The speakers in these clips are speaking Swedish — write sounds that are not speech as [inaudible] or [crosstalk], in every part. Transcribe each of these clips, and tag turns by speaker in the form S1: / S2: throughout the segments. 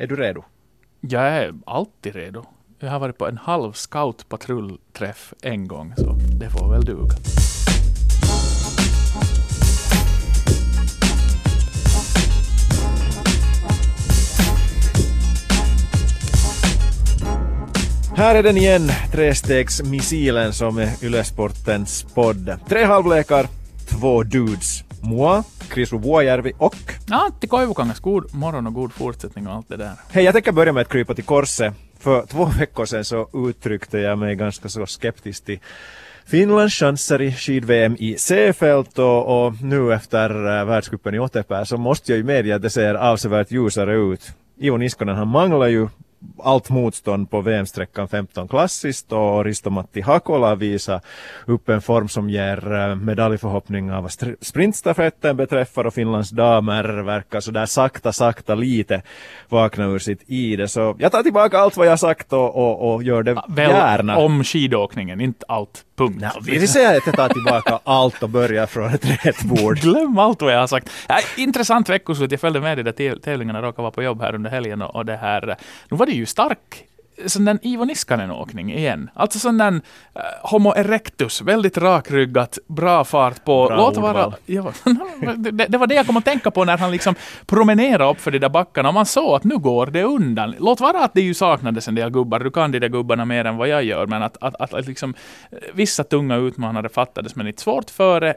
S1: Är du redo?
S2: Jag är alltid redo. Jag har varit på en halv scoutpatrullträff en gång, så det får väl duga.
S1: Här är den igen, trestegsmissilen som är Ylesportens podd. Tre halvlekar, två dudes. Moi, Chris Vuojärvi och...
S2: Antti Koivukangas, god morgon och god fortsättning och allt det där.
S1: Hej, jag tänker börja med att krypa till korset. För två [laughs] veckor sedan så uttryckte jag mig ganska så skeptiskt till Finlands chanser i skid-VM i C-fält och, och, nu efter uh, världscupen i Otepää så måste jag ju medge att det ser avsevärt ljusare ut. Ivo Niskanen han manglar ju allt motstånd på VM-sträckan 15 klassiskt och Risto-Matti Hakola visar upp en form som ger eh, medaljförhoppningar vad sprintstafetten beträffar och Finlands damer verkar sådär sakta, sakta lite vakna ur sitt ide. Så jag tar tillbaka allt vad jag sagt och, och, och gör det
S2: Väl
S1: gärna.
S2: om skidåkningen, inte allt. Punkt.
S1: No, vi säga att jag tar tillbaka allt och börjar från ett rätt bord. [laughs]
S2: Glöm allt vad jag har sagt. Intressant veckoslut. Jag följde med i de där tävlingarna, råkade vara på jobb här under helgen och, och det här. Nu var det ju stark sån där Ivo Niskanen-åkning igen. Alltså sån där uh, Homo erectus, väldigt rakryggat, bra fart på.
S1: Bra
S2: Låt vara, ja, [laughs] det, det, var det jag kom att tänka på när han liksom promenerade upp för de där backarna och man såg att nu går det undan. Låt vara att det ju saknades en del gubbar, du kan de där gubbarna mer än vad jag gör, men att, att, att, att liksom, eh, vissa tunga utmanare fattades, men ett svårt före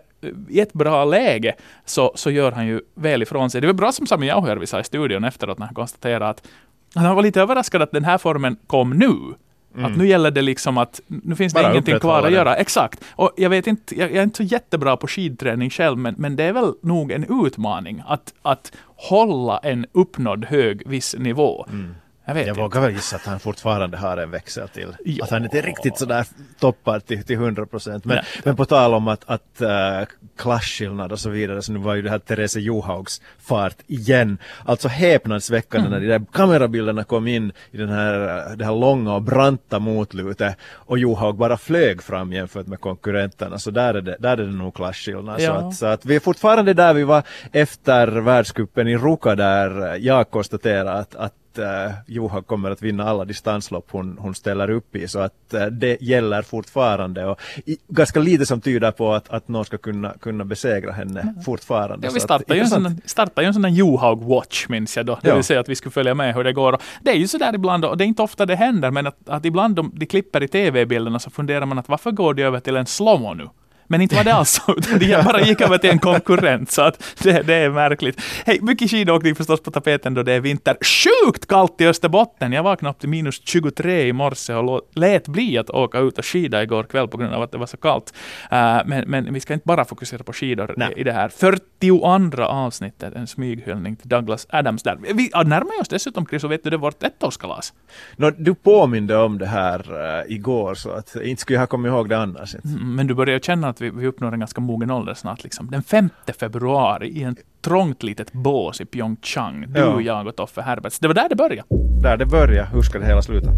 S2: i ett bra läge så, så gör han ju väl ifrån sig. Det var bra som Sami Jauhjärvi sa i studion efteråt när han konstaterade att han var lite överraskad att den här formen kom nu. Mm. Att nu gäller det liksom att nu finns det Bara ingenting kvar att göra. Exakt. Och jag vet inte, jag, jag, är inte så jättebra på skidträning själv, men, men det är väl nog en utmaning att, att hålla en uppnådd hög viss nivå. Mm.
S1: Jag, vet jag inte. vågar väl gissa att han fortfarande har en växel till. Ja. Att han inte riktigt sådär toppar till, till 100 procent. Men, men på tal om att, att uh, klasskillnad och så vidare så nu var ju det här Therese Johaugs fart igen. Alltså häpnadsväckande mm. när de där kamerabilderna kom in i den här, det här långa och branta motlutet och Johaug bara flög fram jämfört med konkurrenterna. Så där är det, där är det nog klasskillnad. Ja. Så, att, så att vi är fortfarande där vi var efter världscupen i Ruka där jag konstaterade att, att uh, Joha kommer att vinna alla distanslopp hon, hon ställer upp i så att uh, det gäller fortfarande och i, ganska lite som tyder på att, att någon ska kunna, kunna besegra henne mm. fortfarande.
S2: Ja, vi startar ju, en sån, startar ju en sån där Johaug Watch minns jag då, det ja. vill säga att vi skulle följa med hur det går. Och det är ju sådär ibland, och det är inte ofta det händer, men att, att ibland de, de klipper i tv-bilderna så funderar man att varför går de över till en slowmo nu? Men inte var det [laughs] alls så, utan de bara gick över till en konkurrent. Så att det, det är märkligt. Hej, mycket skidåkning förstås på tapeten då det är vinter. Sjukt kallt i Österbotten! Jag vaknade upp till minus 23 i morse och lät bli att åka ut och skida igår kväll på grund av att det var så kallt. Uh, men, men vi ska inte bara fokusera på skidor Nej. i det här 42 avsnittet, en smyghyllning till Douglas Adams där. Vi närmar oss dessutom, Chris, och vet du, det är vårt ettårskalas.
S1: No, du påminde om det här uh, igår, så att inte skulle jag ha kommit ihåg det annars.
S2: Mm, men du börjar känna att vi, vi uppnår en ganska mogen ålder snart. Liksom. Den 5 februari i en trångt litet bås i Pyeongchang. Du, ja. jag och Toffe Herberts. Det var där det började.
S1: Där det började. Hur ska det hela sluta?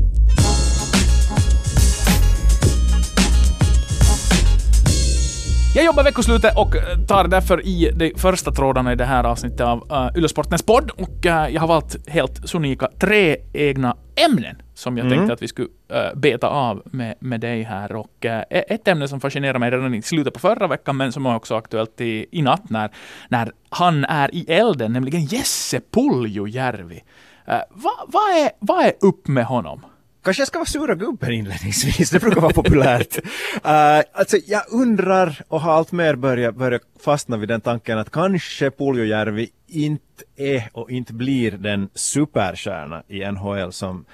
S2: Jag jobbar veckoslutet och eh, tar därför i de första trådarna i det här avsnittet av uh, Yllesportens podd. Och uh, jag har valt helt sonika tre egna ämnen som jag mm. tänkte att vi skulle uh, beta av med, med dig här. Och uh, ett ämne som fascinerar mig redan i slutet på förra veckan, men som är också aktuellt i, i natt när, när han är i elden, nämligen Jesse Puljujärvi. Uh, vad va är, va är upp med honom?
S1: Kanske jag ska vara sura gubben inledningsvis, det brukar vara populärt. uh, [laughs] alltså jag undrar och har allt mer börjat, börjat fastna vid den tanken att kanske Puljujärvi inte är och inte blir den superstjärna i NHL som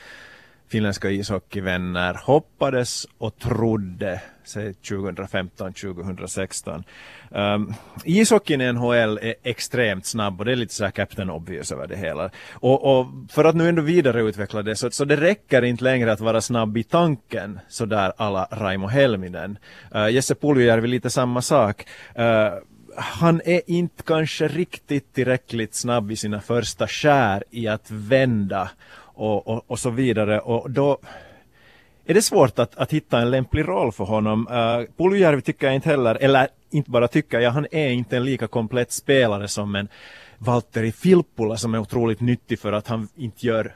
S1: finländska ishockeyvänner hoppades och trodde 2015-2016. Um, ishockeyn i NHL är extremt snabb och det är lite så här Captain Obvious över det hela. Och, och för att nu ändå vidareutveckla det så, så det räcker inte längre att vara snabb i tanken sådär alla Raimo Helminen. Uh, Jesse Puljujärvi lite samma sak. Uh, han är inte kanske riktigt tillräckligt snabb i sina första skär i att vända och, och, och så vidare. Och då är det svårt att, att hitta en lämplig roll för honom. Uh, Puljujärvi tycker jag inte heller, eller inte bara tycker jag, han är inte en lika komplett spelare som en Valtteri Filppula som är otroligt nyttig för att han inte gör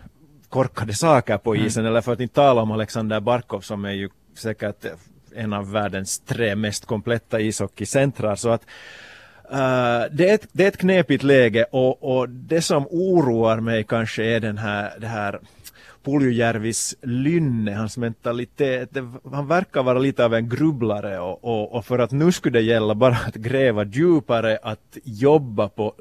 S1: korkade saker på isen mm. eller för att inte tala om Alexander Barkov som är ju säkert en av världens tre mest kompletta ishockeycentrar. Så att Uh, det, är ett, det är ett knepigt läge och, och det som oroar mig kanske är den här, det här Puljujärvis lynne, hans mentalitet. Han verkar vara lite av en grubblare och, och, och, för att nu skulle det gälla bara att gräva djupare, att jobba på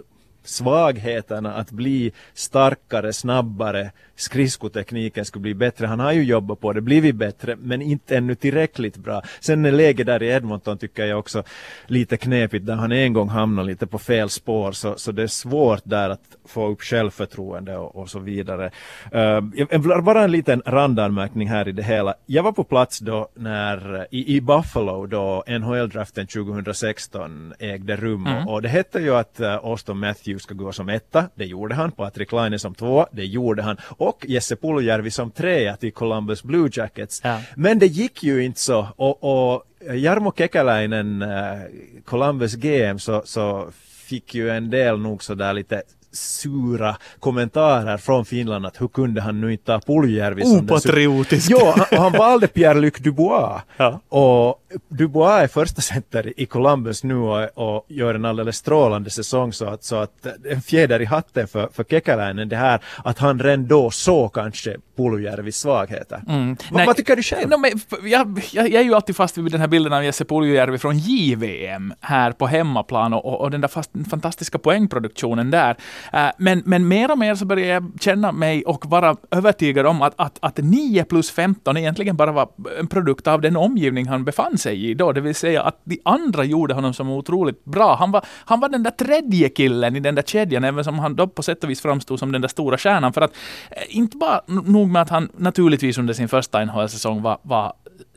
S1: svagheterna, att bli starkare, snabbare, skridskotekniken skulle bli bättre. Han har ju jobbat på det, blivit bättre, men inte ännu tillräckligt bra. Sen är läget där i Edmonton tycker jag också lite knepigt, där han en gång hamnar lite på fel spår, så, så det är svårt där att få upp självförtroende och, och så vidare. Uh, bara en liten randanmärkning här i det hela. Jag var på plats då när, i, i Buffalo då NHL-draften 2016 ägde rum mm. och, och det hette ju att uh, Austin Matthews ska gå som etta, det gjorde han, Patrik Laine som två, det gjorde han. Och Jesse Puljärvi som trea till Columbus Blue Jackets. Ja. Men det gick ju inte så. Och, och Jarmo Kekäläinen, äh, Columbus GM, så, så fick ju en del nog sådär lite sura kommentarer från Finland att hur kunde han nu inte ta Puljärvi
S2: som Opatriotisk.
S1: Ja, han, han valde Pierre-Luc Dubois. Ja. Och Dubois är första center i Columbus nu och, och, gör en alldeles strålande säsong så att, så att en fjäder i hatten för, för Kekäläinen det här att han redan då såg kanske Puljujärvis svagheter. Mm. Va, vad tycker du själv?
S2: No, men, jag, jag, jag, är ju alltid fast vid den här bilden av Jesse Puljujärvi från JVM här på hemmaplan och, och den där fast, fantastiska poängproduktionen där. Eh, men, men mer och mer så börjar jag känna mig och vara övertygad om att, att, att 9 plus 15 egentligen bara var en produkt av den omgivning han befann sig i då, det vill säga att de andra gjorde honom som otroligt bra. Han var, han var den där tredje killen i den där kedjan, även som han då på sätt och vis framstod som den där stora stjärnan. För att eh, inte bara nog med att han naturligtvis under sin första NHL-säsong var, var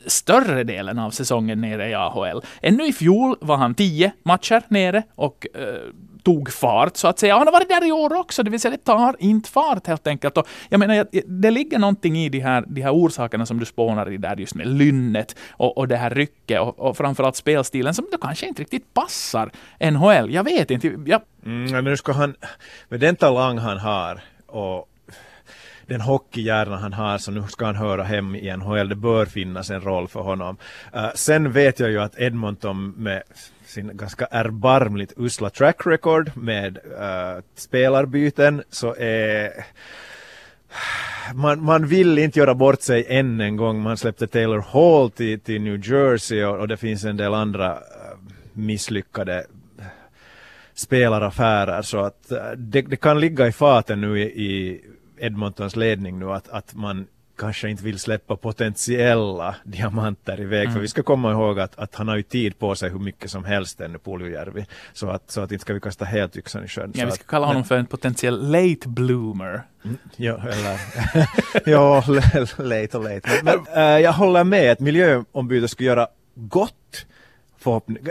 S2: större delen av säsongen nere i AHL. Ännu i fjol var han tio matcher nere och eh, tog fart så att säga. Och han har varit där i år också, det vill säga det tar inte fart helt enkelt. Och jag menar, det ligger någonting i de här, de här orsakerna som du spånar i där just med lynnet och, och det här rycket och, och framförallt spelstilen som då kanske inte riktigt passar NHL. Jag vet inte. Jag...
S1: Mm, nu ska han, med den talang han har och den hockeyhjärna han har så nu ska han höra hem i NHL. Det bör finnas en roll för honom. Uh, sen vet jag ju att Edmonton med sin ganska erbarmligt usla track record med uh, spelarbyten så är man, man vill inte göra bort sig än en gång. Man släppte Taylor Hall till, till New Jersey och, och det finns en del andra eh, misslyckade spelaraffärer så att det, det, kan ligga i faten nu i, i Edmontons ledning nu att, att man kanske inte vill släppa potentiella diamanter iväg. Mm. För vi ska komma ihåg att, att han har ju tid på sig hur mycket som helst ännu Puljujärvi. Så att, så att inte ska vi kasta helt yxan i sjön.
S2: Ja, vi ska att, kalla honom men, för en potentiell late bloomer.
S1: Mm, ja, eller [laughs] ja, late och late. Men, men äh, jag håller med att miljöombudet skulle göra gott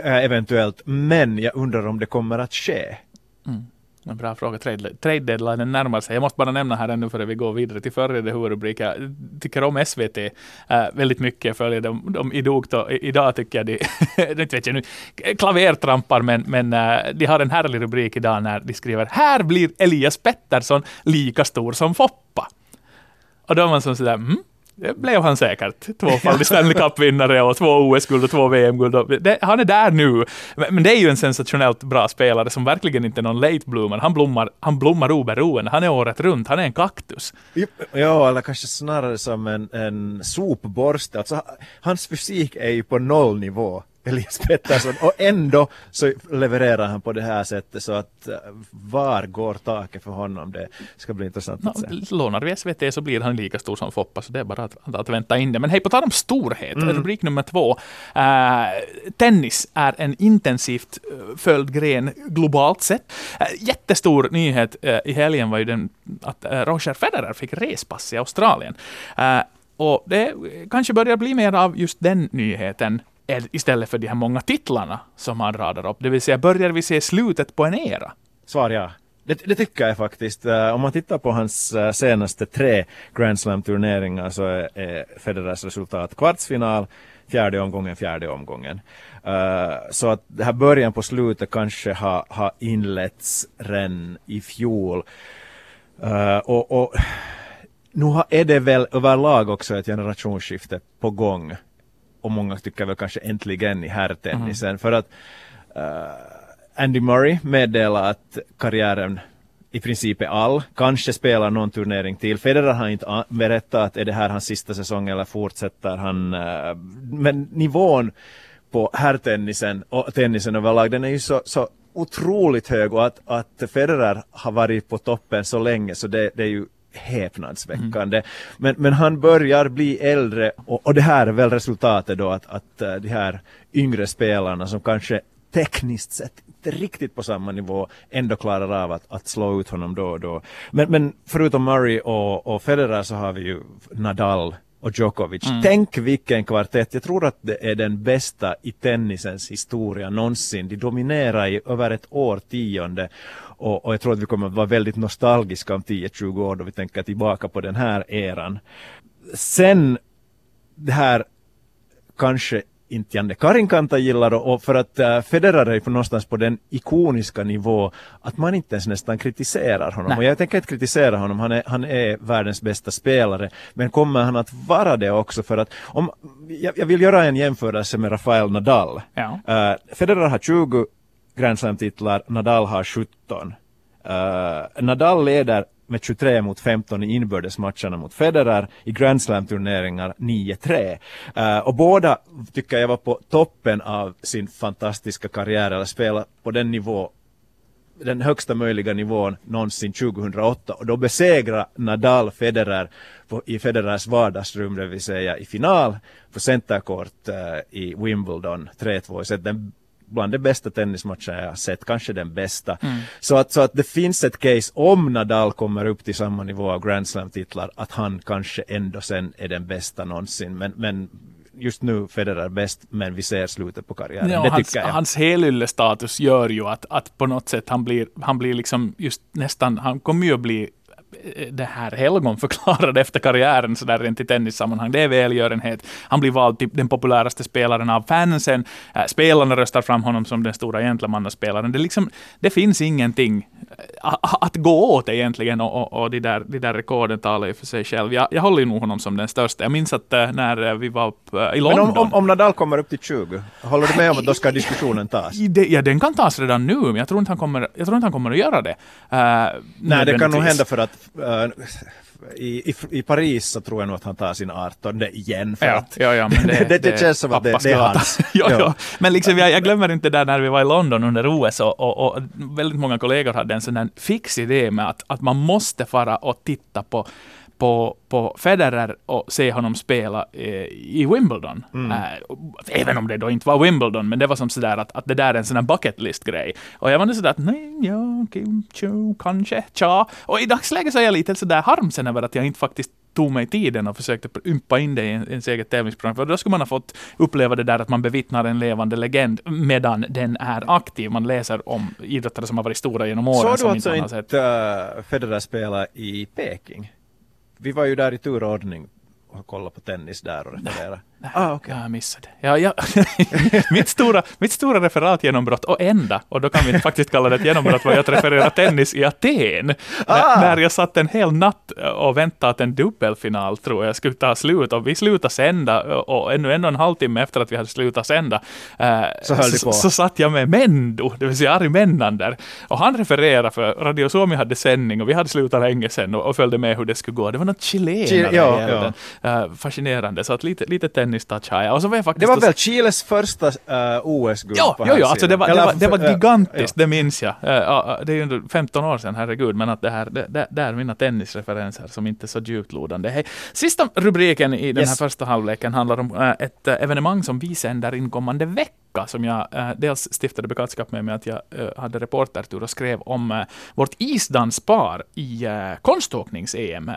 S1: äh, eventuellt, men jag undrar om det kommer att ske.
S2: Mm. En bra fråga. Trade, trade deadline närmar sig. Jag måste bara nämna här ännu före vi går vidare till följande huvudrubrik. Jag tycker om SVT äh, eh, väldigt mycket. Jag Följer dem, dem idogt och idag tycker jag de, [laughs] inte vet jag nu, klavertrampar, men, men äh, de har en härlig rubrik idag när de skriver Här blir Elias Pettersson lika stor som Foppa. Och då är man som sådär, mm, det blev han säkert. Tvåfaldig [laughs] Stanley Cup-vinnare och två OS-guld och två VM-guld. Han är där nu. Men det är ju en sensationellt bra spelare som verkligen inte är någon late bloomer. Han blommar, han blommar oberoende. Han är året runt. Han är en kaktus.
S1: Ja, eller kanske snarare som en, en sopborste. Alltså, hans fysik är ju på nollnivå. Elias Pettersson och ändå så levererar han på det här sättet så att eh, var går taket för honom? Det ska bli intressant att se.
S2: lånar vi SVT så blir han lika stor som Foppa så det är bara att, att vänta in det. Men hej, på tal om storhet, mm. rubrik nummer två. Uh, tennis är en intensivt uh, följd gren globalt sett. Uh, jättestor nyhet i helgen var ju den att Roger Federer fick respass i Australien. och det kanske börjar bli mer av just den nyheten istället för de här många titlarna som han radar upp. Det vill säga, börjar vi se slutet på en era?
S1: Svar ja. Det, det, tycker jag faktiskt. Eh, om man tittar på hans eh, senaste tre Grand Slam-turneringar så är, Federers resultat kvartsfinal, fjärde omgången, fjärde omgången. Uh, så att det här början på slutet kanske har ha inletts redan i fjol. och, och nu är det väl överlag också ett generationsskifte på gång. Och många tycker väl kanske äntligen i herrtennisen. Mm. För att Andy Murray meddelar att karriären i princip är all. Kanske spelar någon turnering till. Federer har inte berättat att är det här hans sista säsong eller fortsätter han. Uh, men nivån på herrtennisen och tennisen överlag den är ju så, så otroligt hög och att, att Federer har varit på toppen så länge så det, det är ju häpnadsväckande. Mm. Men, men han börjar bli äldre och, och det här är väl resultatet då att, att uh, de här yngre spelarna som kanske tekniskt sett inte riktigt på samma nivå ändå klarar av att, att slå ut honom då och då. Men, men förutom Murray och, och Federer så har vi ju Nadal och Djokovic. Mm. Tänk vilken kvartett. Jag tror att det är den bästa i tennisens historia någonsin. De dominerar i över ett årtionde och, och jag tror att vi kommer att vara väldigt nostalgiska om 10-20 år då vi tänker tillbaka på den här eran. Sen det här kanske inte Janne Karinkanta gillar och för att äh, Federer är på någonstans på den ikoniska nivå att man inte ens nästan kritiserar honom. Nej. Och jag tänker inte kritisera honom, han är, han är världens bästa spelare. Men kommer han att vara det också för att om, jag, jag vill göra en jämförelse med Rafael Nadal. Ja. Äh, Federer har 20 Grand Slam-titlar, Nadal har 17. Uh, eh, Nadal leder med 23 mot 15 i inbördesmatcherna mot Federer i Grand Slam-turneringar 9-3. Uh, eh, och båda tycker jag var på toppen av sin fantastiska karriär eller spela på den nivå den högsta möjliga nivån någonsin 2008 och då besegrar Nadal Federer på, i Federers vardagsrum, det vill säga i final på centerkort uh, eh, i Wimbledon 3-2 i set. Den bland de bästa tennismatcher jag har sett, kanske den bästa. Mm. Så, att, så att det finns ett case om Nadal kommer upp till samma nivå av Grand Slam-titlar, att han kanske ändå sen är den bästa någonsin. Men, men just nu Federer bäst, men vi ser slutet på karriären. Ja, det
S2: hans,
S1: tycker jag.
S2: Hans helyllestatus gör ju att, att på något sätt han blir, han blir liksom just nästan, han kommer ju att bli det här Helgon förklarade efter karriären sådär rent i tennissammanhang. Det är välgörenhet. Han blir vald till den populäraste spelaren av fansen. Äh, spelarna röstar fram honom som den stora gentlemannaspelaren. Det, liksom, det finns ingenting äh, att gå åt egentligen och, och, och de, där, de där rekorden talar ju för sig själv. Jag, jag håller nog honom som den största. Jag minns att äh, när vi var upp, i London.
S1: Men om, om, om, Nadal kommer upp till 20, håller du med om att då ska diskussionen tas?
S2: Det, ja, den kan tas redan nu, men jag tror inte han kommer, jag tror inte han kommer att göra det.
S1: Uh, Nej, det kan nog hända för att i, i, i, Paris så tror jag nog att han tar sin 18 igen. För
S2: ja,
S1: att
S2: ja, ja, men det, [laughs]
S1: det, det, känns som att det, det är hans. [laughs]
S2: ja, ja. Men liksom, jag, jag, glömmer inte där när vi var i London under OS och, och, och väldigt många kollegor hade en sån här fix idé med att, att man måste fara och titta på på, på Federer och se honom spela eh, i Wimbledon. Mm. Äh, även om det då inte var Wimbledon, men det var som sådär att, att det där är en sån här bucket list-grej. Och jag var sådär att nej, ja, Kim, tjo, kanske, tja. Och i dagsläget så är jag lite sådär harmsen över att jag inte faktiskt tog mig tiden och försökte ympa in det i ens eget tävlingsprogram. För då skulle man ha fått uppleva det där att man bevittnar en levande legend medan den är aktiv. Man läser om idrottare som har varit stora genom åren.
S1: Såg du alltså inte, inte uh, Federer spela i Peking? Vi var ju där i tur och ordning och kollade på tennis där och refererade.
S2: Ah, okay. jag missade. Ja, ja. [laughs] mitt, stora, mitt stora referatgenombrott och enda, och då kan vi faktiskt kalla det ett genombrott, var att referera tennis i Aten. Ah. När jag satt en hel natt och väntade att en dubbelfinal, tror jag, skulle ta slut. Och vi slutade sända, och ännu en och en halvtimme efter att vi hade slutat sända,
S1: eh, så,
S2: så, så, satt jag med Mendo, det vill säga Ari Mennander. Och han refererade, för Radio Suomi hade sändning, och vi hade slutat länge sedan, och, och följde med hur det skulle gå. Det var något chilenare. Ja, ja. Uh, fascinerande, så att lite, lite tennistouch har jag. Och så var jag faktiskt
S1: det var väl Chiles första uh, OS-guld
S2: ja, på jo, jo, alltså det var, det var, det var gigantiskt, ja. det minns jag. Uh, det är ju 15 år sedan, herregud, men att det här, det, det är mina tennisreferenser som inte är så djuplodande. Hey, sista rubriken i den yes. här första halvleken handlar om uh, ett evenemang som vi sänder inkommande vecka, som jag dels stiftade bekantskap med, med att jag hade reportertur och skrev om vårt isdanspar i konståknings-EM.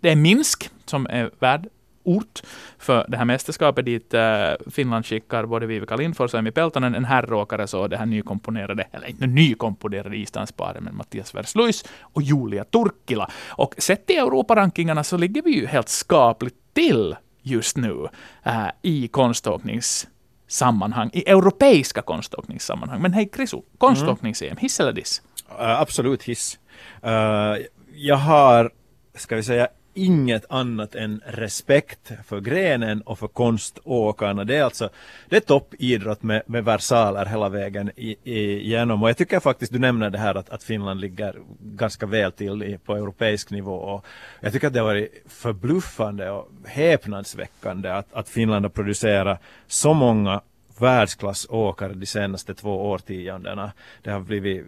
S2: det är Minsk som är värd ort för det här mästerskapet dit eh, Finland skickar både Viveka Lindfors och Emmy Peltonen, en herråkare, så det här nykomponerade, eller inte nykomponerade isdansparet, men Mattias Versluis och Julia Turkkila. Och sett i Europarankingarna så ligger vi ju helt skapligt till just nu äh, i konståkningssammanhang, i europeiska konståkningssammanhang. Men hej Krisu, konståknings-EM, hiss eller diss?
S1: Uh, absolut hiss. Uh, jag har, ska vi säga, inget annat än respekt för grenen och för konståkarna. Det är alltså det är toppidrott med, med versaler hela vägen igenom. Och jag tycker faktiskt, du nämner det här att, att Finland ligger ganska väl till i, på europeisk nivå. Och jag tycker att det har varit förbluffande och häpnadsväckande att, att Finland har producerat så många världsklassåkare de senaste två årtiondena. Det har blivit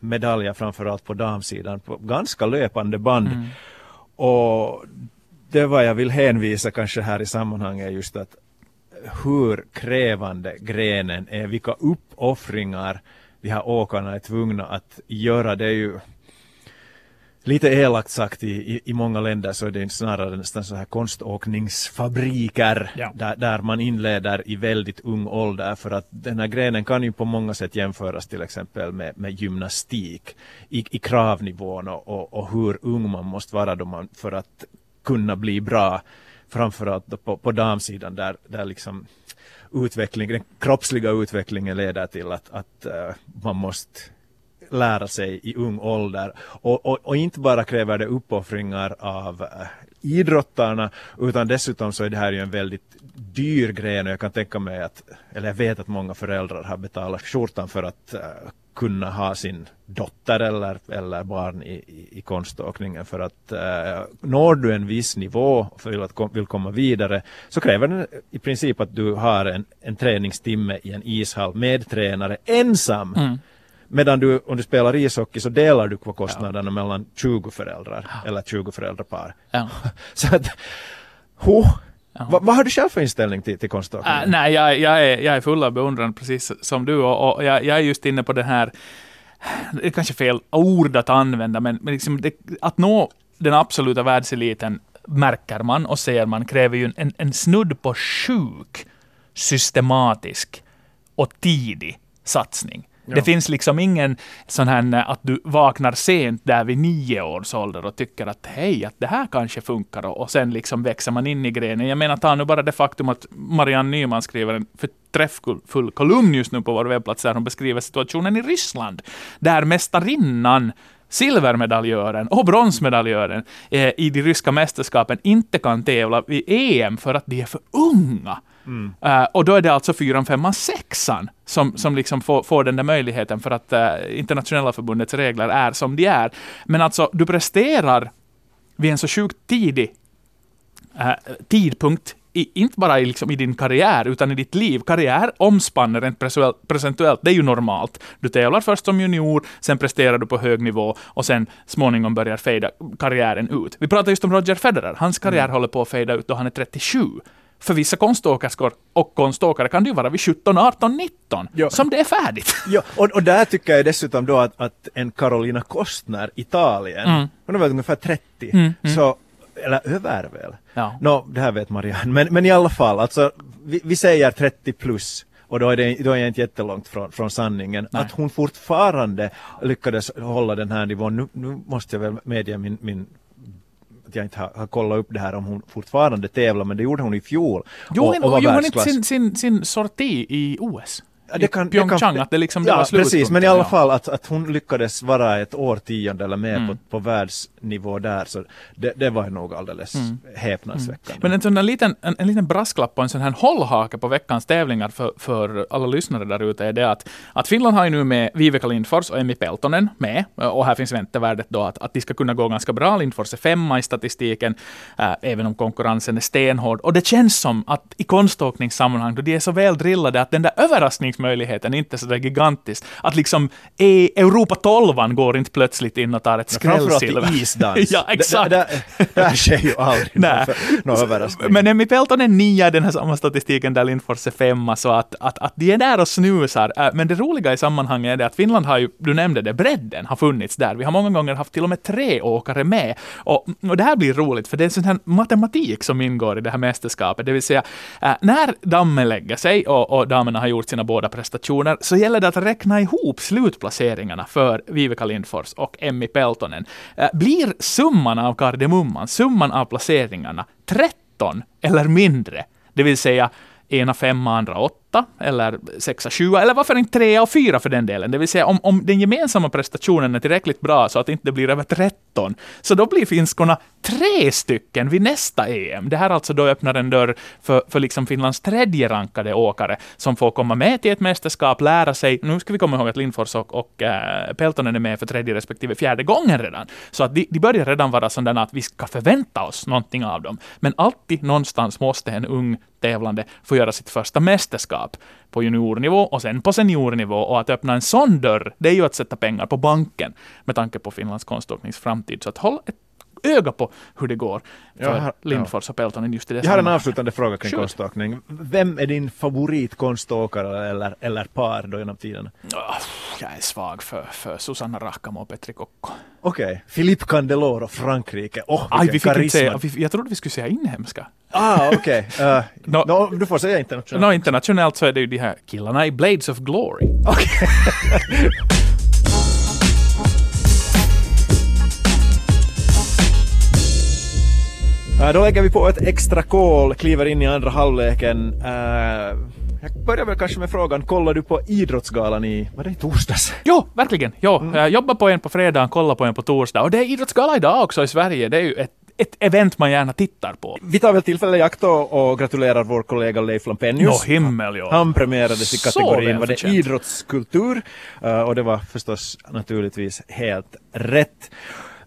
S1: medaljer framförallt på damsidan på ganska löpande band. Mm. Och det var jag vill hänvisa kanske här i sammanhanget just att hur krävande grenen är, vilka uppoffringar de här åkarna är tvungna att göra. Det är ju lite elakt sagt i, i, i många länder så är det snarare nästan så här konståkningsfabriker ja. där, där man inleder i väldigt ung ålder för att den här grenen kan ju på många sätt jämföras till exempel med, med gymnastik i, i kravnivån och, och, och hur ung man måste vara då man, för att kunna bli bra framförallt på, på damsidan där, där liksom utveckling, den kroppsliga utvecklingen leder till att, att uh, man måste lära sig i ung ålder. Och, och, och inte bara kräver det uppoffringar av eh, idrottarna utan dessutom så är det här ju en väldigt dyr gren och jag kan tänka mig att, eller jag vet att många föräldrar har betalat skjortan för att uh, kunna ha sin dotter eller, eller barn i, i, i konståkningen. För att uh, når du en viss nivå och vill, att, vill komma vidare så kräver det i princip att du har en, en träningstimme i en ishall med tränare ensam. Mm. Medan du, om du spelar ishockey så delar du på kostnaderna ja. mellan 20 föräldrar ja. eller 20 föräldrapar. Ja. [laughs] så att, huh, vad, vad har du själv för inställning till, till konståkning?
S2: Uh, nej, jag, jag, är, jag är full av beundran precis som du och, och jag, jag, är just inne på den här, det är kanske fel ord att använda, men, men liksom det, att nå den absoluta världseliten märker man och ser man kräver ju en, en snudd på sjuk, systematisk och tidig satsning. Ja. Det finns liksom ingen sån här eh, att du vaknar sent där vid nio års ålder och tycker att hej, att det här kanske funkar och, och sen liksom växer man in i grenen. Jag menar, ta nu bara det faktum att Marianne Nyman skriver en förträfffull kolumn just nu på vår webbplats där hon beskriver situationen i Ryssland, där mästarinnan silvermedaljören och bronsmedaljören eh, i de ryska mästerskapen inte kan tävla vid EM för att de är för unga. Mm. Uh, och då är det alltså fyran, femman, sexan som, som liksom får, får den där möjligheten för att uh, internationella förbundets regler är som de är. Men alltså, du presterar vid en så sjukt tidig uh, tidpunkt i, inte bara i, liksom, i din karriär, utan i ditt liv. Karriär omspanner rent procentuellt, det är ju normalt. Du tävlar först som junior, sen presterar du på hög nivå och sen småningom börjar fejda karriären ut. Vi pratar just om Roger Federer. Hans karriär mm. håller på att fejda ut då han är 37 för vissa konståkerskor och konståkare kan det ju vara vid 17, 18, 19 jo. som det är färdigt. [laughs]
S1: Ja, och, och där tycker jag dessutom då att, att en Carolina Kostner, Italien, mm. hon är väl ungefär 30, mm, mm. så eller över väl? Ja. Nå, det här vet Marianne, men, men i alla fall, alltså vi, vi säger 30 plus och då är, det, då är jag inte jättelångt från, från sanningen. Nej. Att hon fortfarande lyckades hålla den här nivån. Nu, nu måste jag väl medge min, min att jag inte har, har, kollat upp det här om hon fortfarande tävlar, men det gjorde hon i fjol.
S2: Jo, och, och gjorde hon inte sin, sin, sin sorti i OS? Det kan, Pyeongchang, det kan, att det liksom
S1: ja,
S2: var
S1: precis, men i alla fall att, att hon lyckades vara ett årtionde eller mer mm. på, på världsnivå där, så det, det var nog alldeles mm. häpnadsväckande. Mm.
S2: Men en sån där liten, en, en liten brasklapp och en sån här hållhake på veckans tävlingar för, för alla lyssnare där ute är det att, att Finland har ju nu med Viveka Lindfors och Emmy Peltonen med, och här finns väntevärdet då att, att de ska kunna gå ganska bra. Lindfors är femma i statistiken, äh, även om konkurrensen är stenhård. Och det känns som att i konståkningssammanhang, då de är så väl drillade, att den där överrasknings möjligheten inte så där gigantiskt. Att liksom Europa 12 går inte plötsligt in och tar ett skrällsilver.
S1: Framförallt i isdans. [laughs]
S2: ja, exakt.
S1: Det, det, det, sker ju aldrig [laughs] någon överraskning.
S2: Men Emmy Pelton är nia i den här samma statistiken där Lindfors är femma, så att, att, att de är där och snusar. Äh, Men det roliga i sammanhanget är det att Finland har ju, du nämnde det, bredden har funnits där. Vi har många gånger haft till och med tre åkare med. Och, och det här blir roligt, för det är sån här matematik som ingår i det här mästerskapet. Det vill säga, äh, när dammen lägger sig och, och damerna har gjort sina båda prestationer, så gäller det att räkna ihop slutplaceringarna för Viveka Lindfors och Emmy Peltonen. Eh, blir summan av kardemumman, summan av placeringarna, 13 eller mindre, det vill säga ena femma, andra åtta? Åtta, eller sexa, sjua, eller varför inte trea och fyra för den delen. Det vill säga om, om den gemensamma prestationen är tillräckligt bra så att det inte blir över 13, så då blir finskorna tre stycken vid nästa EM. Det här alltså då öppnar en dörr för, för liksom Finlands tredje rankade åkare som får komma med till ett mästerskap, lära sig. Nu ska vi komma ihåg att Lindfors och, och äh, Peltonen är med för tredje respektive fjärde gången redan. Så att de, de börjar redan vara sådana att vi ska förvänta oss någonting av dem. Men alltid någonstans måste en ung tävlande få göra sitt första mästerskap på juniornivå och sen på seniornivå. Och att öppna en sån dörr, det är ju att sätta pengar på banken med tanke på Finlands konståknings framtid. Så att håll ett öga på hur det går för
S1: har-
S2: Lindfors och Peltonen just i det
S1: Jag har en avslutande fråga kring
S2: Shoot.
S1: konståkning. Vem är din favoritkonståkare eller, eller par då genom tiderna?
S2: Ah, Jag är svag för, för Susanna Rahkamo och Petri Kokko.
S1: Okej, Philippe Candeloro, Frankrike. Oh,
S2: Aj, vi fick säga, jag trodde vi skulle säga inhemska.
S1: Ah, okej. Uh,
S2: Nå-
S1: nå, du får säga internationellt.
S2: Nå, internationellt så är det ju de här killarna i Blades of Glory. [laughs]
S1: Eh, då lägger vi på ett extra kol, kliver in i andra halvleken. Eh, jag börjar väl kanske med frågan, kollar du på Idrottsgalan i, var det i torsdags?
S2: Jo, verkligen. Jo,
S1: Mm.
S2: jag jobbar på en på fredag, kollar på en på torsdag. Och det är idrottsgala idag också i Sverige. Det är ju ett, ett event man gärna tittar på.
S1: Vi tar väl tillfället i akt och, och gratulerar vår kollega Leif
S2: Nå
S1: Lampenius.
S2: himmel, jo.
S1: Han premierades i kategorin var det idrottskultur eh, och det var förstås naturligtvis helt rätt.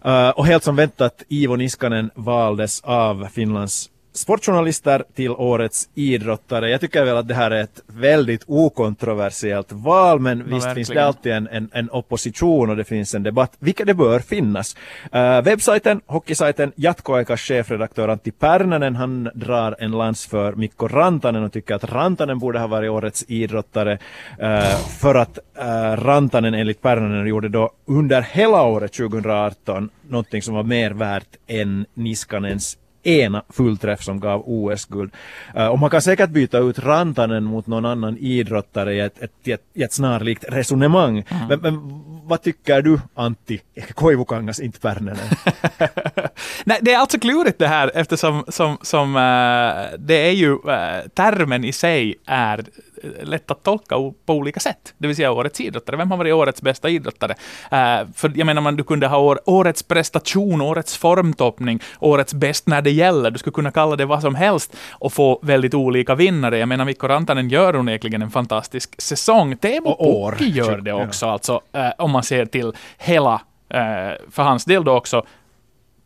S1: Eh, och helt som väntat, Ivo Niskanen valdes av Finlands sportjournalister till årets idrottare. Jag tycker väl att det här är ett väldigt okontroversiellt val, men visst finns det
S2: verkligen.
S1: alltid en, en, en opposition och det finns en debatt, vilka det bör finnas. Uh, webbsajten, hockeysajten, Jatkoaikas chefredaktör Antti Pärnänen, han drar en lans för Mikko Rantanen och tycker att Rantanen borde ha varit årets idrottare eh, för att uh, Rantanen enligt Pärnänen gjorde då under hela året 2018 någonting som var mer värt än Niskanens ena fullträff som gav OS-guld. Eh, och man kan säkert byta ut Rantanen mot någon annan idrottare i ett, ett, ett, ett snarlikt resonemang. Men, men vad tycker du Antti Koivukangas, inte Pärnänen? [laughs]
S2: Nej, det är alltså klurigt det här eftersom som, som, eh, det är ju, eh, termen i sig är lätt att tolka på olika sätt. Det vill säga årets idrottare. Vem har varit årets bästa idrottare? Eh, för jag menar, man, du kunde ha år, årets prestation, årets formtoppning, årets bäst när det gäller. Du skulle kunna kalla det vad som helst och få väldigt olika vinnare. Jag menar, Mikko Rantanen gör onekligen en fantastisk säsong. Teemu. Pukki gör det
S1: Ja.
S2: också, alltså, eh, om man ser till hela, eh, för hans del då också,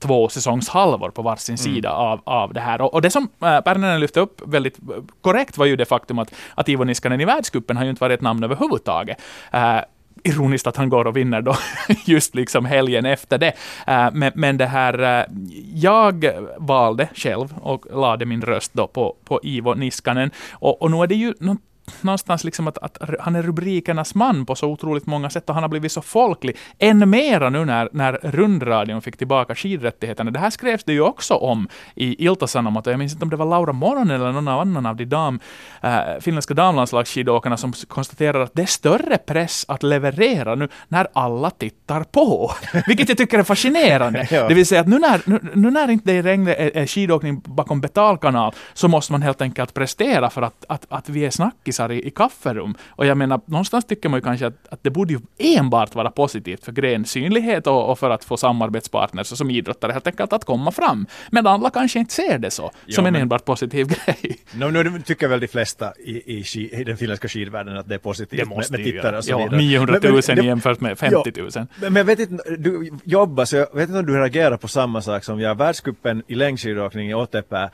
S2: två säsongshalvor på varsin sida av, av det här. Och, och det som äh, lyfte upp väldigt eh, korrekt var ju det faktum att, att Ivo Niskanen i världscupen har ju inte varit ett namn överhuvudtaget. Äh, ironiskt att han går och vinner då [laughs] just liksom helgen efter det. Äh, men, men det här, äh, jag valde själv och lade min röst då på, på Ivo Niskanen. Och, och nu är det ju nå- någonstans liksom att, att han är rubrikernas man på så otroligt många sätt och han har blivit så folklig. Än mera nu när, när rundradion fick tillbaka skidrättigheterna. Det här skrevs det ju också om i Ilta-Sanomat och jag minns inte om det var Laura Moron eller någon annan av de dam, äh, finländska damlandslagsskidåkarna som konstaterar att det är större press att leverera nu när alla tittar på. [laughs] Vilket jag tycker är fascinerande. [laughs]
S1: Ja.
S2: Det vill säga att nu när, nu, nu när inte det längre är, är skidåkning bakom betalkanal så måste man helt enkelt prestera för att, att, att vi är snackisar i, i kafferum. Och jag menar, någonstans tycker man ju kanske att, att det borde ju enbart vara positivt för grensynlighet och, och för att få samarbetspartners och som idrottare helt enkelt att komma fram. Men alla kanske inte ser det så,
S1: Ja,
S2: som en
S1: men-
S2: enbart positiv [laughs] grej.
S1: No, nu tycker väl de flesta i, i, i den finländska skidvärlden att det är positivt
S2: Det måste
S1: med, med tittare och så
S2: Ja,
S1: vidare.
S2: 900
S1: Men-
S2: 000
S1: men det-
S2: jämfört med 50 000.
S1: Men, men jag vet inte, du jobbar så jag vet inte om du reagerar på samma sak som jag. Världscupen i längdskidåkning i Otepää,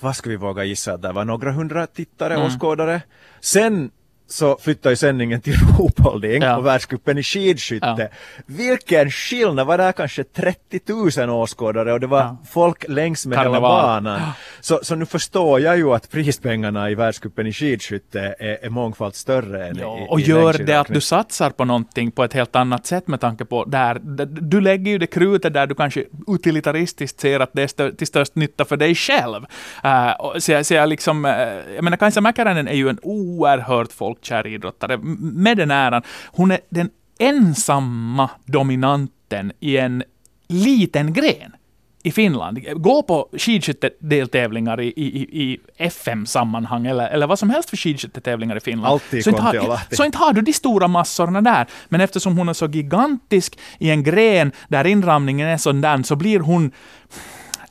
S1: vad ska vi våga gissa det var några hundra tittare,
S2: Mm.
S1: åskådare. Sen så flyttade ju sändningen till [laughs] fotbollning
S2: Ja.
S1: och världscupen i skidskytte. Vilken skillnad! Var det kanske 30 000 åskådare och det var
S2: Ja.
S1: folk längs med hela
S2: Karneval.
S1: banan. Så, så nu förstår jag ju att prispengarna i världscupen i skidskytte är, är mångfalt större än
S2: Ja,
S1: i,
S2: och
S1: i
S2: gör det att du satsar på någonting på ett helt annat sätt med tanke på där, du lägger ju det krutet där du kanske utilitaristiskt ser att det är stö, till störst nytta för dig själv. Uh, och så, så jag liksom, uh, jag menar Kaisa Mäkäräinen är ju en oerhört folkkär idrottare med den äran. Hon är den ensamma dominanten i en liten gren i Finland. Gå på skidskyttedeltävlingar i, i, i FM-sammanhang eller, eller vad som helst för skidskyttetävlingar i Finland.
S1: Alltid
S2: så, inte har, så inte har du de stora massorna där. Men eftersom hon är så gigantisk i en gren där inramningen är sån där, så blir hon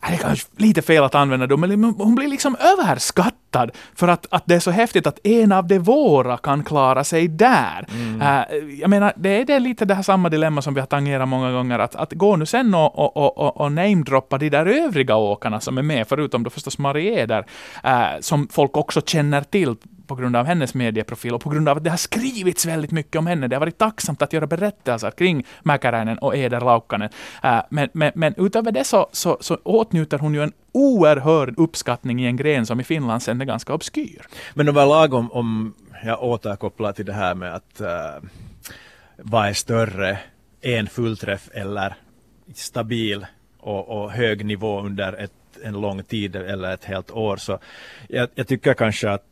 S2: det kanske lite fel att använda det, men hon blir liksom överskattad för att, att det är så häftigt att en av de våra kan klara sig där. Eh, jag menar, det är det lite det här samma dilemma som vi har tangerat många gånger, att, att gå nu sen och, och, och, och, och namedroppa de där övriga åkarna som är med, förutom då förstås Marie där, eh, som folk också känner till på grund av hennes medieprofil och på grund av att det har skrivits väldigt mycket om henne. Det har varit tacksamt att göra berättelser kring Mäkäräinen och Eder Laukkanen. Äh, men, men, men utöver det så, så, så åtnjuter hon ju en oerhörd uppskattning i en gren som i Finland sen är ganska obskyr.
S1: Men överlag om, om jag återkopplar till det här med att uh, vad är större, en fullträff eller stabil och, och hög nivå under ett, en lång tid eller ett helt år. Så jag, jag tycker kanske att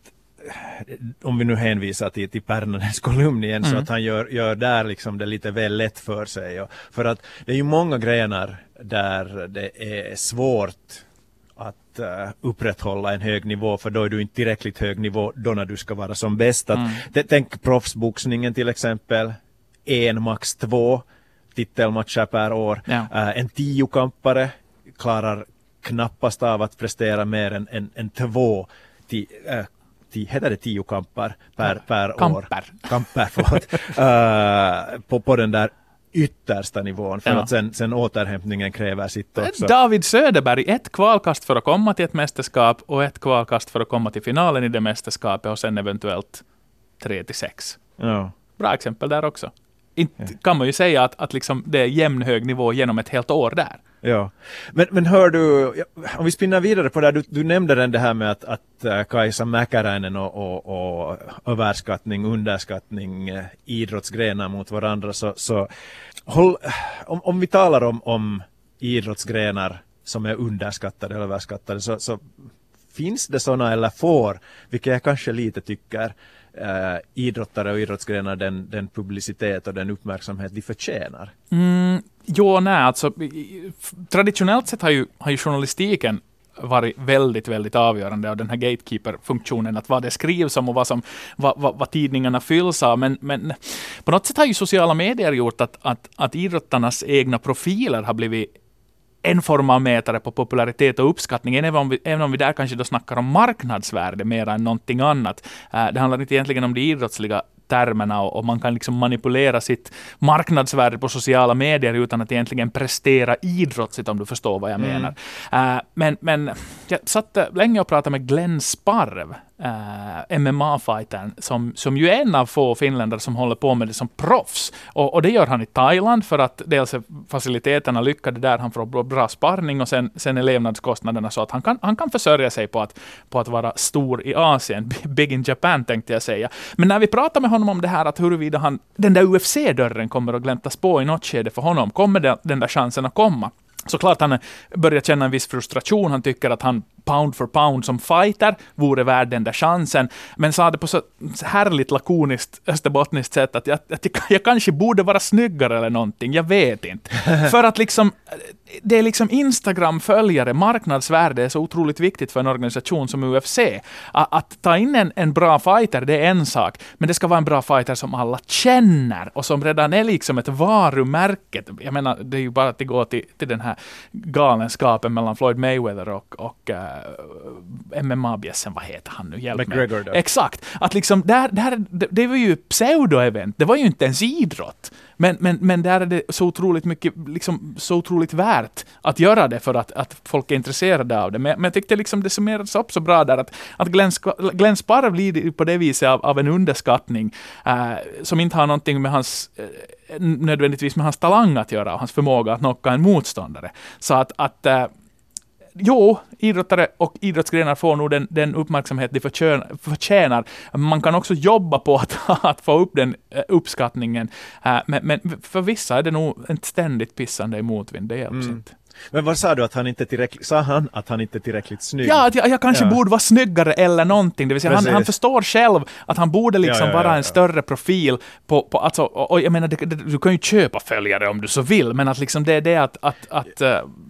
S1: om vi nu hänvisar till, till Pärnanens kolumn igen, så att han gör, gör där liksom det lite väl lätt för sig. Och, för att det är ju många grenar där det är svårt att uh, upprätthålla en hög nivå för då är du inte tillräckligt hög nivå då när du ska vara som bäst. Att, t- Tänk proffsboxningen till exempel, en, max två titelmatcher per år.
S2: Ja.
S1: Uh, en tiokampare klarar knappast av att prestera mer än, än, än två ti, heter det tio kampar per, per år?
S2: Kamper. [laughs]
S1: Kamper, förlåt. uh, [laughs] på, på den där yttersta nivån för
S2: Ja.
S1: att sen, sen återhämtningen kräver sitt också.
S2: David Söderberg, ett kvalkast för att komma till ett mästerskap och ett kvalkast för att komma till finalen i det mästerskapet och sen eventuellt tre till sex.
S1: Ja.
S2: Bra exempel där också. Inte kan man ju säga att, att liksom det är jämn hög nivå genom ett helt år där.
S1: Ja, men, men hör du, om vi spinner vidare på det här, du, du nämnde den det här med att, att äh, Kajsa Kaisa Mäkäräinen och, och, och överskattning, underskattning, äh, idrottsgrenar mot varandra, så, så håll, om, om vi talar om, om idrottsgrenar som är underskattade eller överskattade, så, så finns det sådana eller får, vilket jag kanske lite tycker, eh, idrottare och idrottsgrenar den, den publicitet och den uppmärksamhet de förtjänar?
S2: Mm, jo, nej, alltså traditionellt sett har ju, har ju journalistiken varit väldigt, väldigt avgörande av den här gatekeeper-funktionen, att vad det skrivs om och vad, som, vad, vad, vad tidningarna fylls av. Men, men på något sätt har ju sociala medier gjort att, att, att idrottarnas egna profiler har blivit en form av mätare på popularitet och uppskattning, även om vi, även om vi där kanske då snackar om marknadsvärde mer än någonting annat. Eh, det handlar inte egentligen om de idrottsliga termerna och, och man kan liksom manipulera sitt marknadsvärde på sociala medier utan att egentligen prestera idrottsligt, om du förstår vad jag menar. Eh, men, men jag satt länge och pratade med Glenn Sparv, Eh, uh, MMA-fightern, som, som ju är en av få finländare som håller på med det som proffs. Och, och det gör han i Thailand för att dels är faciliteterna lyckade där, han får bra, bra sparring och sen, sen är levnadskostnaderna så att han kan, han kan försörja sig på att, på att vara stor i Asien. [laughs] Big in Japan tänkte jag säga. Men när vi pratar med honom om det här att huruvida han, den där UFC-dörren kommer att gläntas på i något skede för honom, kommer den, den där chansen att komma? Såklart han börjar känna en viss frustration. Han tycker att han pound for pound som fighter vore värd den där chansen. Men sa det på så härligt lakoniskt österbottniskt sätt att jag, att jag, jag kanske borde vara snyggare eller någonting. Jag vet inte. [laughs] För att liksom, det är liksom Instagram-följare, marknadsvärde är så otroligt viktigt för en organisation som UFC. Att, att ta in en, en bra fighter, det är en sak. Men det ska vara en bra fighter som alla känner och som redan är liksom ett varumärke. Jag menar, det är ju bara att det går till, till den här galenskapen mellan Floyd Mayweather och, och uh, MMA-bjässen, vad heter han nu? Hjälp
S1: McGregor
S2: mig. Exakt. Att liksom, där, där, det, det var ju pseudo-event, det var ju inte ens idrott. Men, men, men där är det så otroligt mycket, liksom, så otroligt värt att göra det för att, att folk är intresserade av det. Men, men jag tyckte liksom det summerades upp så bra där att, att Glenn, Glenn Sparv lider på det viset av, av en underskattning eh, som inte har någonting med hans eh, nödvändigtvis med hans talang att göra och hans förmåga att knocka en motståndare. Så att, att eh, Jo, idrottare och idrottsgrenar får nog den, den uppmärksamhet de förtjänar. Man kan också jobba på att, [laughs] att få upp den eh, uppskattningen. Eh, Men, men för vissa är det nog ett ständigt pissande i motvind, det hjälps
S1: Mm.
S2: inte.
S1: Men vad sa du att han inte tillräckligt, sa han att han inte är tillräckligt snygg?
S2: Ja, att jag, jag kanske
S1: Ja.
S2: borde vara snyggare eller någonting. Det vill säga, han, han förstår själv att han borde liksom
S1: Ja, ja,
S2: vara en större profil. På, på, alltså, och, och jag menar, det, det, du kan ju köpa följare om du så vill, men att liksom det är det att, att, att eh, mm,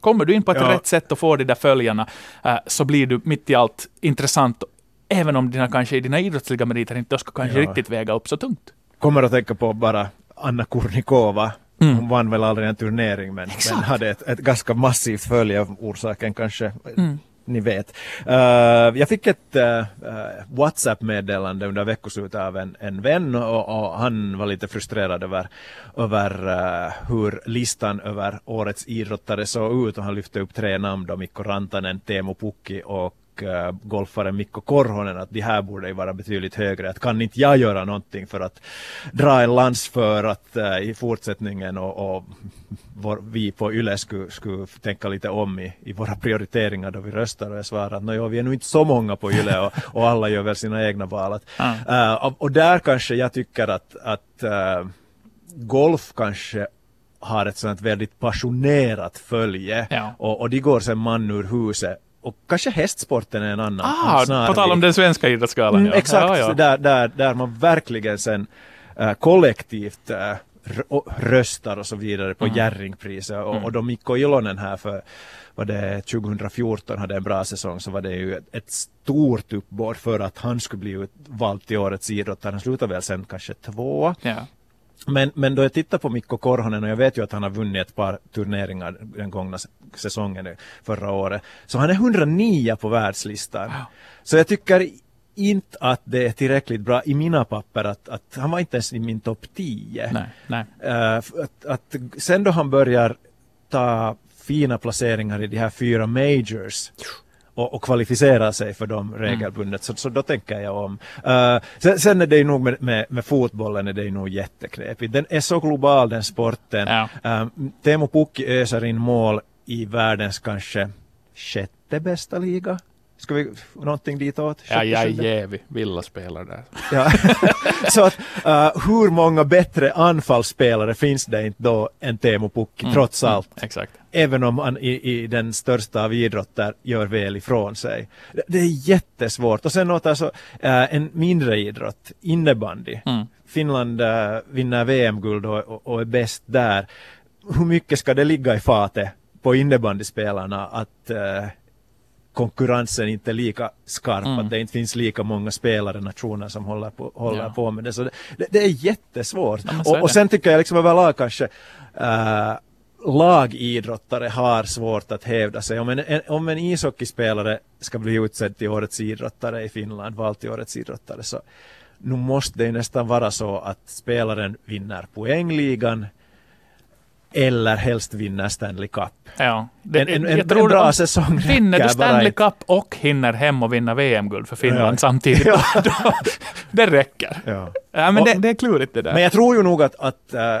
S2: kommer du in på ett
S1: Ja.
S2: rätt sätt och får de där följarna, eh, så blir du mitt i allt intressant, även om dina, kanske dina idrottsliga meriter inte ska kanske
S1: Ja.
S2: riktigt väga upp så tungt.
S1: Kommer att tänka på bara Anna Kurnikova.
S2: Mm.
S1: Hon vann väl aldrig en turnering men, men hade ett, ett ganska massivt följe. Orsaken kanske
S2: Mm
S1: ni vet. Uh, jag fick ett uh, WhatsApp-meddelande under veckoslutet av en, en vän och, och han var lite frustrerad över, över uh, hur listan över årets idrottare såg ut och han lyfte upp tre namn då, Mikko Rantanen, Teemu Pukki och golfaren Mikko Korhonen att de här borde ju vara betydligt högre. Att kan inte jag göra någonting för att dra en lans för att eh, i fortsättningen och, och vår, vi på YLE skulle, skulle tänka lite om i, i våra prioriteringar då vi röstar och jag svarar att "Nå, vi är nog inte så många på YLE och, [laughs] och alla gör väl sina egna val. Att, eh, och, där kanske jag tycker att, att eh, golf kanske har ett sånt väldigt passionerat följe
S2: Ja.
S1: och, och de går sen man ur huset. Och kanske hästsporten är en annan.
S2: Ah,
S1: snarlik.
S2: på tal om den svenska idrottsgalan.
S1: Mm,
S2: ja.
S1: exakt,
S2: Ja, ja.
S1: Där, där, där man verkligen sen eh, kollektivt och röstar och så vidare på
S2: Mm.
S1: Jerringpriset. Och,
S2: Mm.
S1: och då Mikko Ilonen här för var det 2014 hade en bra säsong så var det ju ett, ett stort uppbåd för att han skulle bli ut- vald till årets idrottare. Han slutade väl sen kanske tvåa.
S2: Ja.
S1: Men, men då jag tittar på Mikko Korhonen och jag vet ju att han har vunnit ett par turneringar den gångna säsongen förra året. Så han är 109 på världslistan. Så jag tycker inte att det är tillräckligt bra i mina papper att, att han var inte ens i min topp 10.
S2: Nej, nej.
S1: F- att, att sen då han börjar ta fina placeringar i de här fyra majors och, och kvalificera sig för dem regelbundet, så, så då tänker jag om. Eh, sen, sen är det ju nog med, med, med fotbollen är det ju nog jätteknepigt. Den är så global den sporten.
S2: Ja.
S1: Uh, Teemu Pukki öser in mål i världens kanske sjätte bästa liga. Ska vi någonting ditåt?
S2: Ja, jag är jävig. Villa spelar där.
S1: Ja. [laughs] så att uh, hur många bättre anfallsspelare finns det inte då än Teemu Pukki trots allt?
S2: Exakt.
S1: Även om han i, i den största av idrotter gör väl ifrån sig. Det, det är jättesvårt. Och sen något alltså, uh, en mindre idrott, innebandy.
S2: Mm.
S1: Finland uh, vinner VM-guld och, och, och är bäst där. Hur mycket ska det ligga i fatet på innebandyspelarna att uh, konkurrensen inte är lika skarp,
S2: Mm.
S1: att det inte finns lika många spelare, nationer som håller på, håller
S2: Ja.
S1: på med det. Så det, det, det är jättesvårt.
S2: Ja, så är
S1: och, och sen tycker jag liksom överlag kanske uh, lagidrottare har svårt att hävda sig. Om en, en, om en ishockeyspelare ska bli utsedd till årets idrottare i Finland, vald till årets idrottare, så nu måste det nästan vara så att spelaren vinner poängligan eller helst vinner Stanley Cup.
S2: Ja.
S1: En, en, en,
S2: tror
S1: en bra säsong [laughs]
S2: Vinner du Stanley. Cup och hinner hem och vinna VM-guld för Finland
S1: Ja.
S2: samtidigt, [laughs]
S1: Ja.
S2: då, det räcker.
S1: Ja.
S2: Ja, men
S1: Och-
S2: det, det är klurigt det där.
S1: Men jag tror ju nog att, att äh,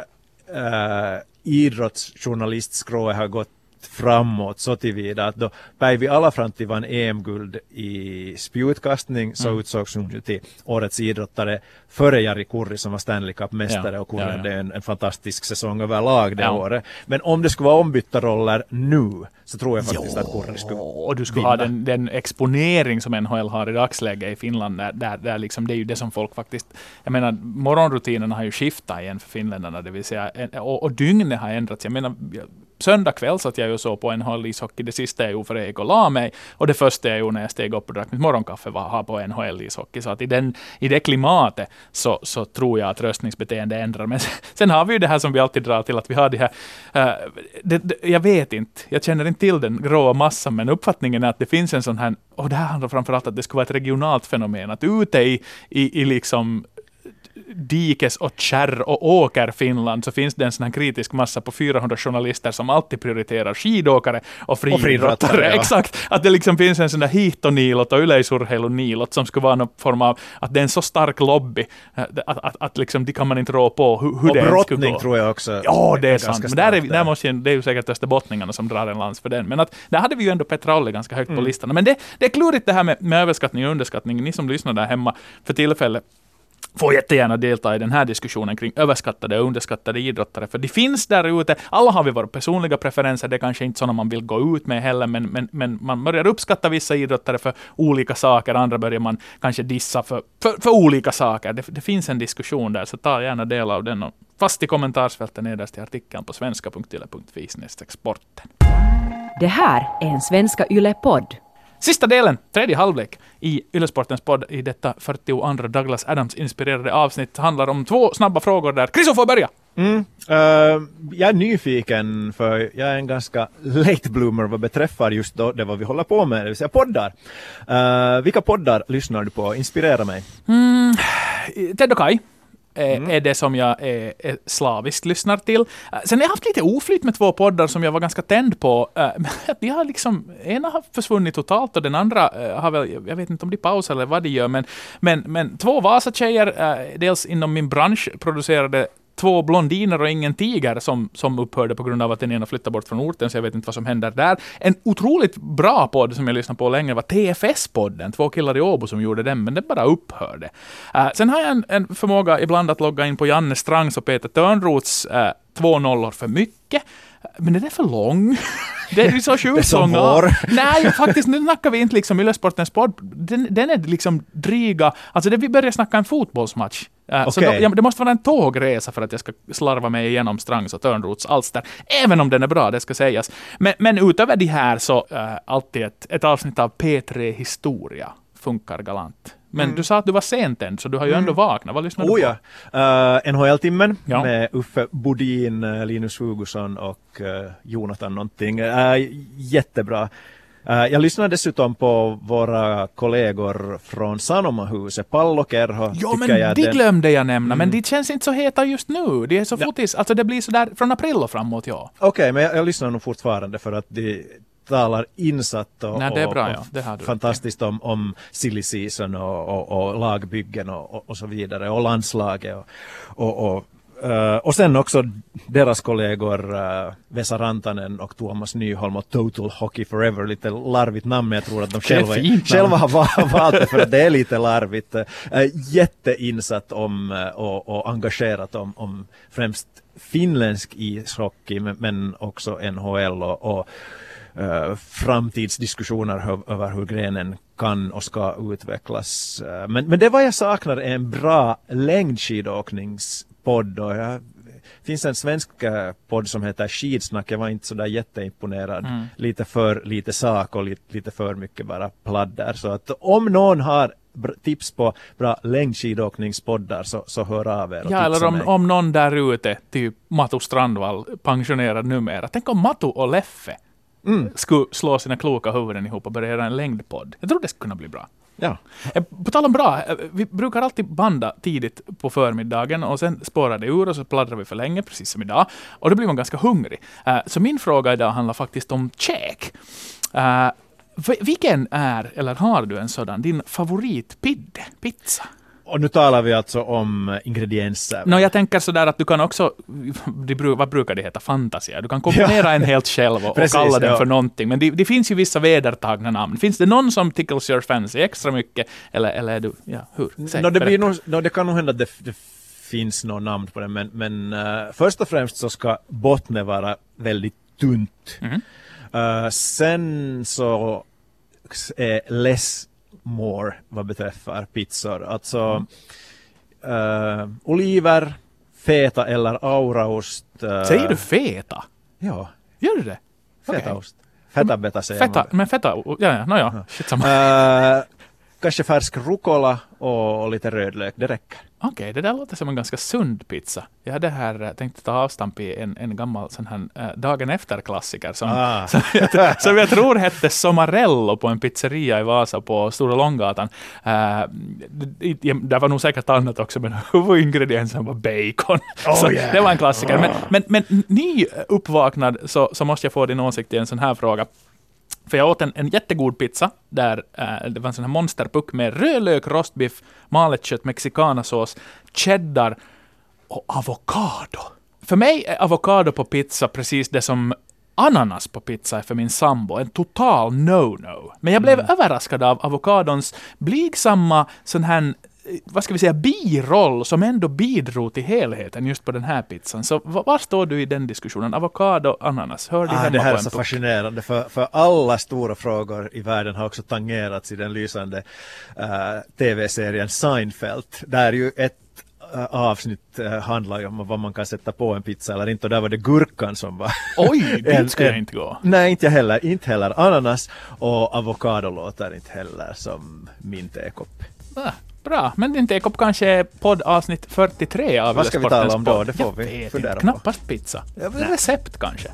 S1: äh, idrottsjournalistskrået har gått framåt så tillvida att då Päivi Alafranti vann EM-guld i spjutkastning så
S2: Mm.
S1: utsågs hon ju till årets idrottare före Jari Kurri som var Stanley Cup-mästare
S2: Ja,
S1: och Kurri
S2: ja, ja.
S1: hade en, en fantastisk säsong överlag det
S2: Ja.
S1: året. Men om det skulle vara ombytta roller nu så tror jag faktiskt att Kurri skulle
S2: och du skulle
S1: vinna.
S2: ha den, den exponering som NHL har i dagsläget i Finland. Där, där, där liksom, det är ju det som folk faktiskt... Jag menar, morgonrutinerna har ju skiftat igen för finländarna. Det vill säga, och, och dygnet har ändrats. Jag menar, söndag kväll satt jag ju så på NHL ishockey. Det sista jag gjorde för jag gick och la mig. Och det första jag gjorde när jag steg upp och drack mitt morgonkaffe var att ha på NHL ishockey. Så att i, den, i det klimatet så, så tror jag att röstningsbeteende ändrar. Men [laughs] sen har vi ju det här som vi alltid drar till att vi har det här, uh, det, det, jag vet inte, jag känner inte till den gråa massan, men uppfattningen är att det finns en sån här, och det här handlar framförallt om att det skulle vara ett regionalt fenomen, att ute i, i, i liksom dikes och kärr och åker Finland så finns det en sån här kritisk massa på 400 journalister som alltid prioriterar skidåkare och friidrottare. Ja. [laughs] Exakt. Att det liksom finns en sån där hiihtoniilot och yleisurheiluniilot som skulle vara någon form av, att det är en så stark lobby att, att, att, att liksom, de kan man inte rå på hur, hur
S1: och
S2: det
S1: skulle gå. brottning tror jag också.
S2: Ja, det är sant. Men där, är, där måste det är ju säkert österbottningarna som drar en lans för den. Men att, där hade vi ju ändå Petralle ganska högt mm. på listan. Men det, det är klurigt det här med, med överskattning och underskattning. Ni som lyssnar där hemma för tillfället får jättegärna delta i den här diskussionen kring överskattade och underskattade idrottare, för de finns där ute. Alla har vi våra personliga preferenser, det är kanske inte sådana man vill gå ut med heller, men, men, men man börjar uppskatta vissa idrottare för olika saker, andra börjar man kanske dissa för, för, för olika saker. Det, det, finns en diskussion där, så ta gärna del av den. Och fast i kommentarsfältet nederst i artikeln på svenska.yle.fi sporten.
S3: Det här är en Svenska Yle-podd.
S2: Sista delen, tredje halvlek, i Yllesportens podd i detta 42 Douglas Adams-inspirerade avsnitt handlar om två snabba frågor där. Chriso får börja!
S1: Mm, uh, jag är nyfiken för jag är en ganska late bloomer vad beträffar just då, det vad vi håller på med, det vill säga poddar. Uh, vilka poddar lyssnar du på? Inspirera mig.
S2: Mm, Ted och Kai mm. är det som jag är, är slaviskt lyssnar till. Eh, sen har jag haft lite oflyt med två poddar som jag var ganska tänd på. Eh, [laughs] de har liksom, ena har försvunnit totalt och den andra eh, har väl, jag vet inte om de pausar eller vad de gör, men, men, men två Vasa-tjejer, dels inom min bransch, producerade två blondiner och ingen tiger som, som upphörde på grund av att den ena flyttade bort från orten, så jag vet inte vad som händer där. En otroligt bra podd som jag lyssnade på länge var TFS-podden, två killar i Åbo som gjorde den, men den bara upphörde. Uh, sen har jag en, en, förmåga ibland att logga in på Janne Strangs och Peter Törnroths uh, två nollor för mycket. Men den är för lång. Det är så sjukt långa. Nej, faktiskt, nu snackar vi inte liksom Yllesportens podd. Den, den är liksom dryga. Alltså, det, vi börjar snacka en fotbollsmatch. Uh, okay. Så då, ja, det måste vara en tågresa för att jag ska slarva mig igenom Strangs och Törnroths alster. Även om den är bra, det ska sägas. Men, men utöver det här så uh, alltid ett, ett avsnitt av P3 Historia funkar galant. Men mm. du sa att du var sent än, så du har ju ändå mm. vaknat. Vad lyssnar oh, du på?
S1: Ja. Uh, NHL-timmen ja. med Uffe Bodin, uh, Linus Hugosson och uh, Jonathan någonting. Uh, jättebra. Uh, jag lyssnar dessutom på våra kollegor från Sanomahuset, Pallo Kerho.
S2: Ja, men de den... glömde jag nämna, mm. men de känns inte så heta just nu. De är så ja. fotis, alltså det blir så där från april och framåt, ja.
S1: Okej, okay, men jag, jag, lyssnar nog fortfarande för att de, talar insatt och,
S2: Nej, bra, och, ja.
S1: fantastiskt om, om silly season och, och, och lagbyggen och, och, så vidare och landslaget och, och, Uh, och sen också deras kollegor uh, Vesa Rantanen och Tuomas Nyholm och Total Hockey Forever, lite larvigt namn men jag tror att de själva, själva har valt det för att det är lite larvigt. Uh, jätteinsatt om och, och engagerat om, om främst finländsk ishockey men, men också NHL och, och uh, framtidsdiskussioner över hur grenen kan och ska utvecklas. Uh, men, men det vad jag saknar är en bra längdskidåkningspodd och jag det finns en svensk uh, podd som heter Skidsnack. Jag var inte så där jätteimponerad. Mm. Lite för lite sak och lite, lite för mycket bara pladder. Så att om någon har tips på bra längdskidåkningspoddar så, så hör av er
S2: och Ja, eller om, om någon där ute, typ Matu Strandvall, pensionerad numera. Tänk om Matu och Leffe mm. skulle slå sina kloka huvuden ihop och börja göra en längdpodd. Jag tror det skulle kunna bli bra.
S1: Ja.
S2: Eh, på tal om bra, eh, vi brukar alltid banda tidigt på förmiddagen och sen spårar det ur och så pladdrar vi för länge, precis som idag. Och då blir man ganska hungrig. Eh, så min fråga idag handlar faktiskt om käk. Vilken är, eller har du en sådan, din favoritpidde, pizza?
S1: Och nu talar vi alltså om ingredienser.
S2: No, jag tänker sådär att du kan också, [laughs] vad brukar det heta, fantasia? Du kan [laughs] kombinera en helt själv och, Precis, och kalla den ja. för någonting. Men det, det, finns ju vissa vedertagna namn. Finns det någon som tickles your fancy extra mycket? Eller, eller är du, ja, hur?
S1: Säg, no, det, blir nog, no, det kan nog hända att det, det finns något namn på det, men, men uh, först och främst så ska bottnet vara väldigt tunt. Mm. Uh, sen så är less more vad beträffar pizzor. Alltså mm. uh, oliver, feta eller auraost.
S2: Uh, Säger du feta?
S1: Ja.
S2: Gör du det?
S1: Fetaost. Fetabetä säger
S2: Feta,
S1: man.
S2: men feta, ja, ja, no, ja.
S1: Eh, kanske färsk rucola och, och lite rödlök, det räcker.
S2: Okej, det där låter som en ganska sund pizza. Jag hade här eh, tänkt ta avstamp i en, en gammal sån här äh, dagen efter-klassiker som,
S1: Ah. [laughs]
S2: som, jag, som jag tror hette Somarello på en pizzeria i Vasa på Stora Långgatan. Äh, det, det- det var nog säkert annat också, men [laughs] huvudingrediensen var bacon.
S1: Oh,
S2: så
S1: yeah.
S2: Det var en klassiker. Men, men, men ny uppvaknad så, så måste jag få din åsikt i en sån här fråga. För jag åt en, en jättegod pizza, där eh, det var en sån här monsterpuck med rödlök, rostbiff, malet kött, mexikanasås, cheddar och avokado. För mig är avokado på pizza precis det som ananas på pizza är för min sambo. En total no-no. Men jag blev överraskad av avokadons blygsamma sån här vad ska vi säga, biroll som ändå bidrog till helheten just på den här pizzan. Så va- var står du i den diskussionen? Avokado, ananas, hör
S1: Ah, det här är så
S2: puck?
S1: fascinerande för, för alla stora frågor i världen har också tangerats i den lysande eh, tv-serien Seinfeld. Där ju ett eh, avsnitt uh, handlar ju om vad man kan sätta på en pizza eller inte och där var det gurkan som var [laughs]
S2: Oj, dit
S1: En-
S2: skulle jag inte gå.
S1: Nej, inte jag heller. Inte heller ananas och avokado låter inte heller som min tekopp.
S2: Ah, bra, men din tekopp kanske är poddavsnitt 43 av
S1: Vad ska vi tala om då? Det får
S2: jag
S1: vi
S2: vet
S1: fundera på.
S2: Knappast pizza. Recept kanske.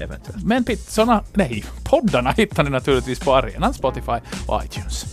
S1: Eventuellt.
S2: Men pizzorna, nej, poddarna hittar ni naturligtvis på arenan, Spotify och iTunes.